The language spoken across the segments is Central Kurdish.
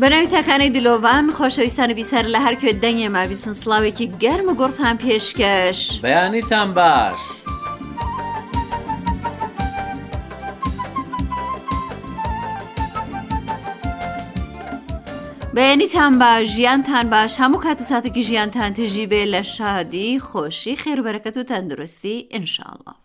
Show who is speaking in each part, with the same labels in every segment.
Speaker 1: بەناوی تاکانەی دلۆڤان خۆشەویستان بیسەر لە هەر کوێ دەنگێ مابیسن سلااوێکی گەرم و گوڕتان پێشکەش
Speaker 2: بەیانیتان باش.
Speaker 1: بەیانیتان بە ژیانتان باش هەموو کات و ساتێکی ژیانتان تژی بێ لە شادی خۆشی خێربەرەکەت و تەندروستی ئینشاءله.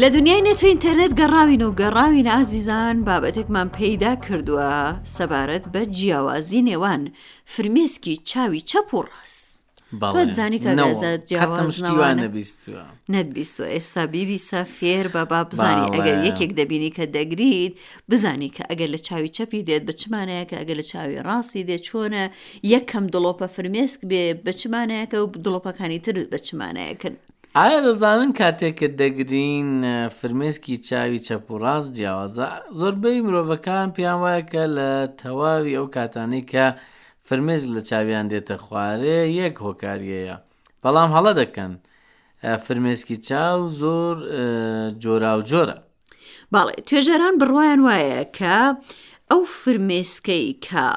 Speaker 2: لە
Speaker 1: دنیای نێت و ئینتەرنێت گەڕاوین و گەڕاوین ئازیزان بابەتێکمان پەیدا کردووە سەبارەت بە جیاوازی نێوان فرمێسکی چاوی چەپ و ڕاست زانی
Speaker 2: نەتبیست
Speaker 1: و ئێستا بیبیسە فێر بە با بزانانی ئەگەر یەکێک دەبینی کە دەگریت بزانی کە ئەگەر لە چاوی چەپی دێت بچمانەیە کە ئەگەر لە چاوی ڕاستی دێت چۆنە یەکەم دڵۆپە فرمێسک بێ بچمانەیەکە و دڵۆپەکانی تر بچمانەیەکن
Speaker 2: ئایا دەزانن کاتێکە دەگرین فرمێسکی چاوی چەپ و ڕاست جیاوازە زۆربەی مرۆڤەکان پێیان وایە کە لە تەواوی ئەو کاتانەی کە فرمێسک لە چاویان دێتە خوارێ یەک هۆکاریەیە بەڵام هەڵە دەکەن فرمێسکی چاو زۆر جۆراوجۆرە
Speaker 1: باڵێ توێژەران بڕواان وایە کە ئەو فرمێسکەی کە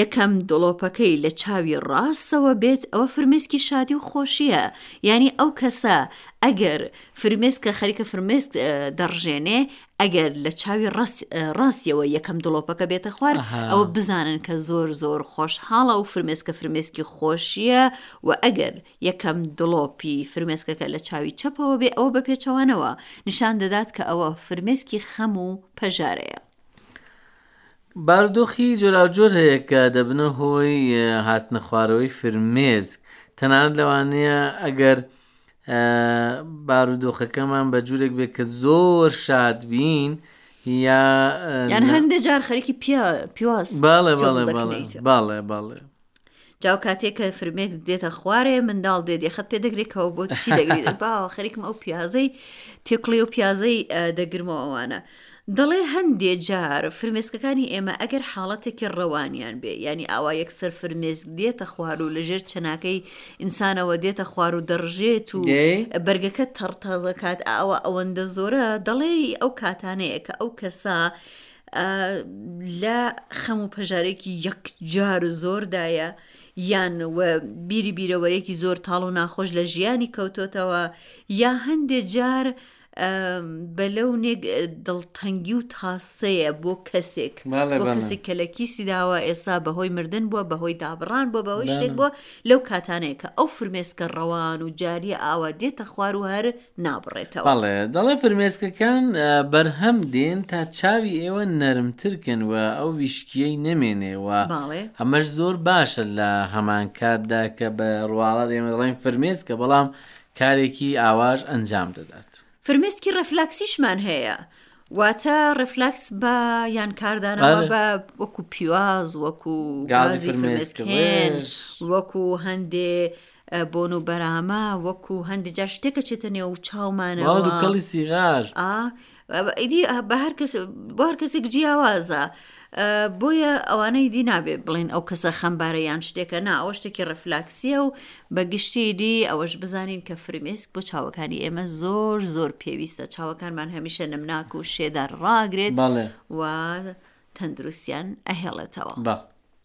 Speaker 1: یەکەم دڵۆپەکەی لە چاوی ڕاستەوە بێت ئەوە فرمێسکی شادی و خۆشیە ینی ئەو کەسە ئەگەر فرمێسکە خەریکە فرمێسک دەڕژێنێ ئەگەر لە چاوی ڕاستیەوە یەکەم دڵۆپەکە بێتە خوار ئەوە بزانن کە زۆر زۆر خۆش حاڵە و فرمێسکە فرمێسکی خۆشیە و ئەگەر یەکەم دڵۆپی فرمێسکەکە لە چاوی چەپەوە بێ ئەوە بە پێچەوانەوە نیشان دەدات کە ئەوە فرمێسکی خەم و پەژارەیە
Speaker 2: باردۆخی جۆراوجۆر هەیە کە دەبنە هۆی هاتنە خوارەوەی فرمێسک تەنانەت لەوانەیە ئەگەر بارودۆخەکەمان بە جوورێک بێت کە زۆر شاد بین یا
Speaker 1: یان هەندێ جار خەرکی پیا پیواز
Speaker 2: باڵێ باڵێ باڵێ باڵێ
Speaker 1: جاو کاتێک کە فرمێک دێتە خوارێ منداڵ دێت یخت پێ دەگرێکەوە بۆ چی دەگرێت باوە خەریکم ئەو پیازەی تێکڵی و پیازەی دەگرمەوە ئەوانە دەڵێ هەندێ جار فرمێسکەکانی ئێمە ئەگەر حاڵەتێکی ڕەوانیان بێ یانی ئاوا یەکسەر فرمێسک دێتە خوار و لەژێر چەناکەی ئینسانەوە دێتە خوار و دەڕژێت و بەرگەکە تەڕتەڕدەکات ئاوا ئەوەندە زۆرە دەڵێی ئەو کاتانەیە کە ئەو کەسە لە خەم و پەژارێکی یەکجار زۆردایە یان بیری بیرەوەرێکی زۆر تاڵ و ناخۆش لە ژیانی کەوتۆتەوە یا هەندێ جار بە لەو نێک دڵتەنگی و تاسەیە بۆ کەسێک بۆ کەسێک کە لە کیسی داوە ئێستا بەهۆی مردن بووە بەهۆی دابڕان بۆ بەهۆی شتێک بووە لەو کاتانەیە کە ئەو فرمێسکە ڕەوان و جاریە ئاوا دێتە خوار و هەر نابڕێتەوە
Speaker 2: دەڵێ فرمێسکەکان بەرهەم دێن تا چاوی ئێوە نەرمترکن و ئەو ویشکیەی نەمێنێەوە ئەمەش زۆر باشە لە هەمان کاتدا کە بە ڕواڵات ئێمە دەڵێن فرمێسکە بەڵام کارێکی ئاواش ئەنجام دەدات.
Speaker 1: فرمێسکی ڕێفلاکسیشمان هەیە واتە ڕێفلاکس بە یان کاردانەوە بە وەکو پیواز وەکو
Speaker 2: گازی فرمێسک هێن
Speaker 1: وەکو هەندێ بۆن و بەرامە وەکو هەندی جار شتێکە چێتە نێو چاومانەوە
Speaker 2: دوکەڵی سیغار
Speaker 1: ئیدی بە هەر کەس بۆ هەر کەسێک جیاوازە بۆیە ئەوانەی دی نابێ بڵێن ئەو کەسە خەمبارە یان شتێکە نا ئەوە شتێکی ڕفلاکسیە و بە گشتی دی ئەوەش بزانین کە فرمێسک بۆ چاوەکانی ئێمە زۆر زۆر پێویستە چاوەکانمان هەمیشە نمناک و شێدار ڕاگرێت و تەندروستیان ئەهێڵێتەوە.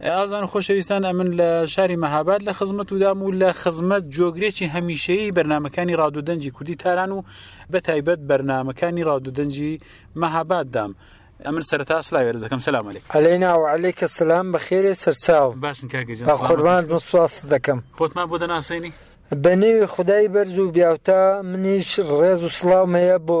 Speaker 3: ئازان و خۆشەویستان ئەمن لە شاری مەهاباد لە خزمەت ودام و لە خزمەت جۆگرێکی هەمیشەیی بەرنمەکانی ڕادودەنجی کوردی تاران و بە تایبەت بەرنمەکانی ڕادودەنجی مەهاباد دام. ئەمن سەرتا سلاوێ دەکەم سلام
Speaker 4: علیک علی ناو علیکە سلام بە خێرێ سەرچاو
Speaker 3: باشن کاگەجان
Speaker 4: خۆرمان مسواس دەکەم
Speaker 3: خۆتمان بۆ دەناسێنی
Speaker 4: بە نێوی خدای بەرز و بیاوتا منیش ڕێز و سلااومەیە بۆ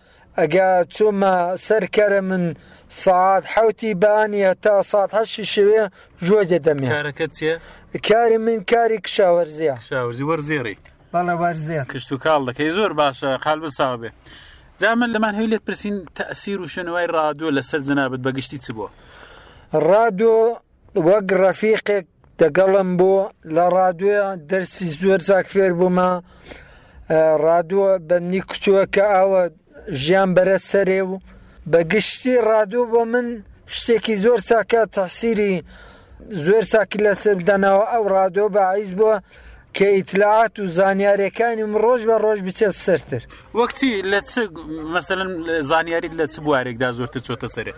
Speaker 4: ئەگا چومە سەر کەرە من سەعات حەوتی بانی هەتا سات هەشتی شەوێ جوێ دەدەمێ
Speaker 3: کارەکەت چیە؟
Speaker 4: کاری من کاری کشاوەرزیە
Speaker 3: کشاوەرزی وەرزێڕی
Speaker 4: بەڵێ وەرزێر
Speaker 3: کشت و کاڵ دەکەی زۆر باشە قال بساو بێ جامن لەمان هەوی لێت پرسین تەسیر و شوێنەوای ڕادوە لەسەر جەنابەت بەگشتی چ بووە؟
Speaker 4: ڕادۆ وەک ڕەفیقێک دەگەڵم بوو لە ڕادوێ دەرسی زۆر زاک فێر بوومە ڕادوە بە منی کوچووە کە ئاوە ژیان بەرە سەرێ و بە گشتی ڕادوو بۆ من شتێکی زۆر چاکە تەسیری زۆر چاکی لەسەر بدەنەوە ئەو ڕادۆ بەعیز بووە کە ئیتلاعات و زانیارەکانی ڕۆژ بە ڕۆژ بچێت سەرتر
Speaker 3: وەکتی لە چ مەسەن زانیاریت لە چ بوارێکدا زۆرتر چۆتە
Speaker 4: سەرێت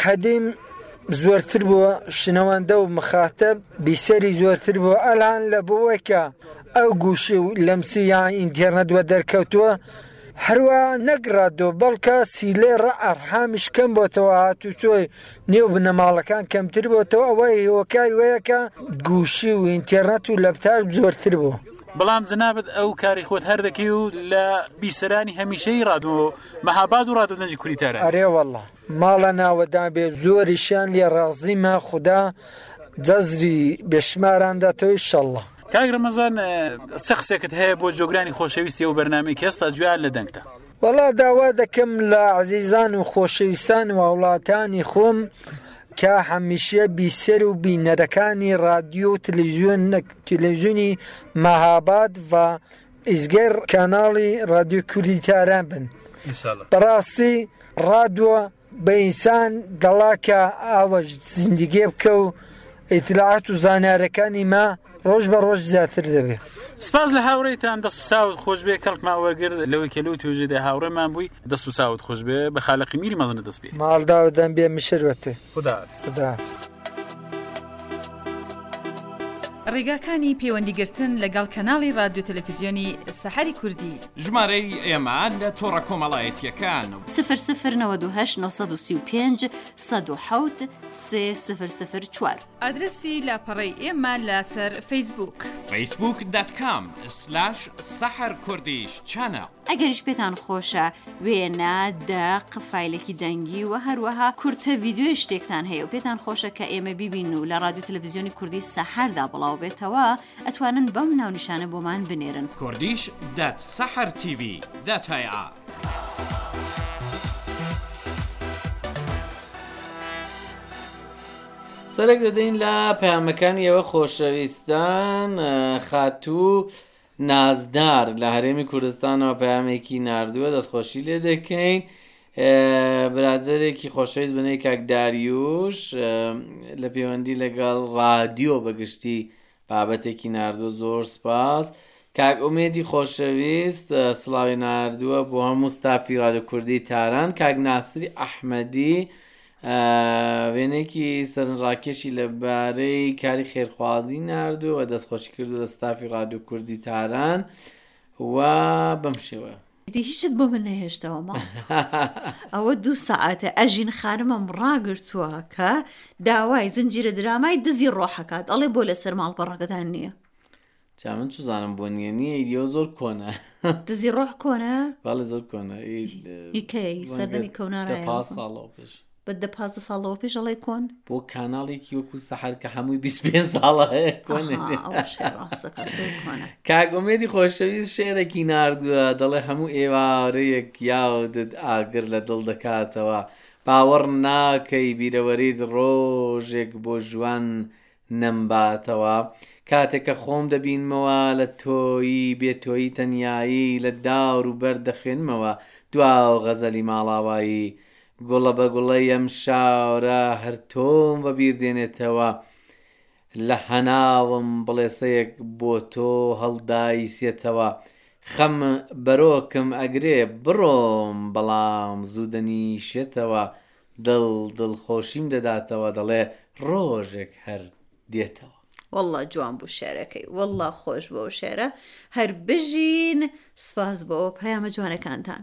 Speaker 4: قەدیم زۆرتر بووە شنەوەندە و مخاتەب بیسەری زۆرتر بووە ئەلان لە بۆوە کە ئەو گوشی و لەمسی یان ئینتێرنەت وە دەرکەوتووە هەروە نەگڕادۆ بەڵکە سیلێ ڕە ئەرحامیش کەم بۆتەوە هاتوچۆی نێو بنەماڵەکان کەمتر بۆتەوە ئەوەی هۆکار وەیەکە گوشی و ئینتێرنەت و لەپتار زۆرتر بوو.
Speaker 3: بەڵام جەنابت ئەو کاری خۆت هەر دەکەی و لە بیسەرانی هەمیشەی ڕادۆ مەهاباد و ڕادۆ دەنجی کوریتارە
Speaker 4: ئەرێ واللە ماڵە ناوە دابێ زۆریشیان لێ ڕازیمە خودا جەزری بێشماران دەتەوە
Speaker 3: ئیشەڵڵا. کاک ڕەمەزان چ قسێکت هەیە بۆ جۆگرانی خۆشەویستی ئەو بەرنامەی کە ئێستا جوێیان لە دەنگتە؟
Speaker 4: وەڵا داوا دەکەم لە عزیزان و خۆشەویستان و هاوڵاتانی خۆم کە هەمیشە بیسەر و بینەرەکانی رادیۆ و تلویزیۆن تلویزیۆنی مەهاباد و ئیزگەر کاناڵی ڕادیۆ کوردی تاران بن بەڕاستی ڕادوە بە ئینسان دەڵا کە ئاوە زیندگێ بکە و ئیتلاعات و زانارەکانی ما ڕۆژ بە ڕۆژ زیاتر دەبێت
Speaker 3: سپاس لە هاوڕێتان دەست و چاوت خۆش بێ کەڵکما وەرگرت لەوەی کە لەو توێژێدا هاوڕێمان بووی دەست و چاوت خۆش بێ بە خالقی میری مەزنە دەست بێ
Speaker 4: ماڵداوە دەم بێ مشروەتێ
Speaker 3: خدا
Speaker 4: خدا.
Speaker 5: ڕێگاکانی پەیوەندیگرتن لەگەڵ کەناڵی ڕادیۆ تەلەفیزیۆنی سەحەری کوردی.
Speaker 6: ژمارەی ئێمە لە تۆڕە کۆمەڵایەتییەکان.
Speaker 1: سفر سفر نەوەد و هەشت نۆ سەد و سی و پێنج سەد و حەوت سێ سفر سفر چوار.
Speaker 5: ئادرەسی لاپەڕەی ئێمە لەسەر فەیسبووک.
Speaker 6: فەیسبووک دات کام سلاش سەحەر کوردیش چەناڵ.
Speaker 1: ئەگەریش پێتان خۆشە وێنە، دەق، فایلێکی دەنگی و هەروەها کورتە ڤیدیۆی شتێکتان هەیە و پێتان خۆشە کە ئێمە بیبین و لە ڕادیو تەلەڤزیۆنی کوردی سەحەردا بڵاو بێتەوە ئەتوانن بەم ناونیشانە بۆمان بنێرن.
Speaker 6: کوردیش دات سەحەر تیڤی دات هەیە ئا.
Speaker 2: سەرێک دەدەین لە پەیامەکانی ئێوە خۆشەویستان خاتوو نازدار لە هەرێمی کوردستانەوە پەیامێکی ناردووە دەستخۆشی لێ دەکەین برادێکی خۆشەویست بنەی کاک داریوش لە پەیوەندی لەگەڵ ڕادیۆ بەگشتی بابەتێکی ناردووە زۆر سپاس کاک ئومێدی خۆشەویست سلاوی ناردووە بۆ هەموو ستافی ڕادە کوردی تاران کاک ناسری ئەحمەدی ئە وێنەیەکی سەرنجڕاکێشی لە بارەی کاری خێرخوازی ناردو و دەستخۆشی کردو لە ستافی ڕادیو کوردی تاران و بەم شێوە.
Speaker 4: ئیدی هیچت بۆ من نەهێشتەوە ماڵ ئەوە دوو سەعاتە ئەژین خانمم ڕاگرتووە کە داوای زنجیرە درامای دزی ڕۆحەکات ئەڵێ بۆ لەسەر ماڵ پەڕەکەتان نییە
Speaker 2: جا من چزانم بۆ نیە نیە یۆ زۆر کۆنە
Speaker 4: دزی ڕۆح کۆنە
Speaker 2: باڵی زۆر کۆنە
Speaker 4: ئیکەی سەردەمی کەونارە
Speaker 2: پا ساڵ پێش
Speaker 4: بە دە پازە ساڵەوە پێش ئەڵێ کۆن
Speaker 2: بۆ کاناڵێکی وەکو سەحر کە هەمووی 25 ساڵە هەیە کۆن کاگۆمێدی خۆشەویست شێرەکی نردووە دەڵێ هەموو ئێوارەیەک یاودت ئاگر لە دڵ دەکاتەوە باوەڕ ناکەی بیرەوەریت ڕۆژێک بۆ ژوان نەمباتەوە کاتێک کە خۆم دەبینمەوە لە تۆیی بێ تۆیی تەنیایی لە دار و بەرد دەخوێنمەوە دوا و غەزەلی ماڵاوایی گوڵە بە گوڵەی ئەم شارە هەر تۆم وەبیر دێنێتەوە لە هەناوم بڵێسەیەک بۆ تۆ هەڵدایسێتەوە خەم بەرۆکم ئەگرێ بڕۆم بەڵام زوو دەنیشێتەوە دڵ دڵخۆشیم دەداتەوە دەڵێ ڕۆژێک هەر دێتەوە.
Speaker 4: وەڵڵا جوان بوو شێرەکەی. وەڵڵا خۆش بوو ئەو شێرە هەر بژین سپاس بۆ پەیامە جوانەکانتان.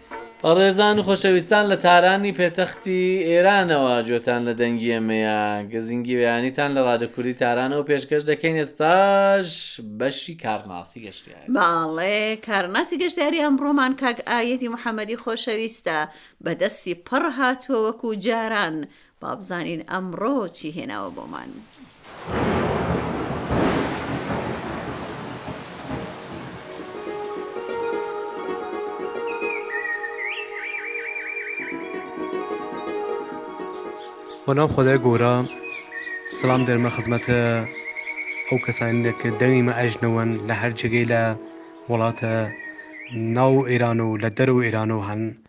Speaker 7: بەڕێزان و
Speaker 2: خۆشەویستان لە تارانی پێتەختی ئێرانەوە گوێتان لە دەنگی ئێمەیە گزینگی بەیانیتان لە ڕادەکوری تارانەوە پێشکەش دەکەین ئێستاش بەشی کارناسی گەشتیار
Speaker 1: باڵێ کارناسی گەشتیاری ئەمڕۆمان کاک ئاویەتی محەممەدی خۆشەویستە بەدەستی پڕ هاتووە وەکو جاران با بزانین ئەمڕۆ چی هێناوە بۆمان.
Speaker 8: بە ناو خدای گەورە سلام دەرمە خزمەتە ئەو کەسانێک کە دەنگیمە ئەژنەوەن لە هەر جێگەی لە وڵاتە ناو ئێران و لە دەر و ئێران و هەن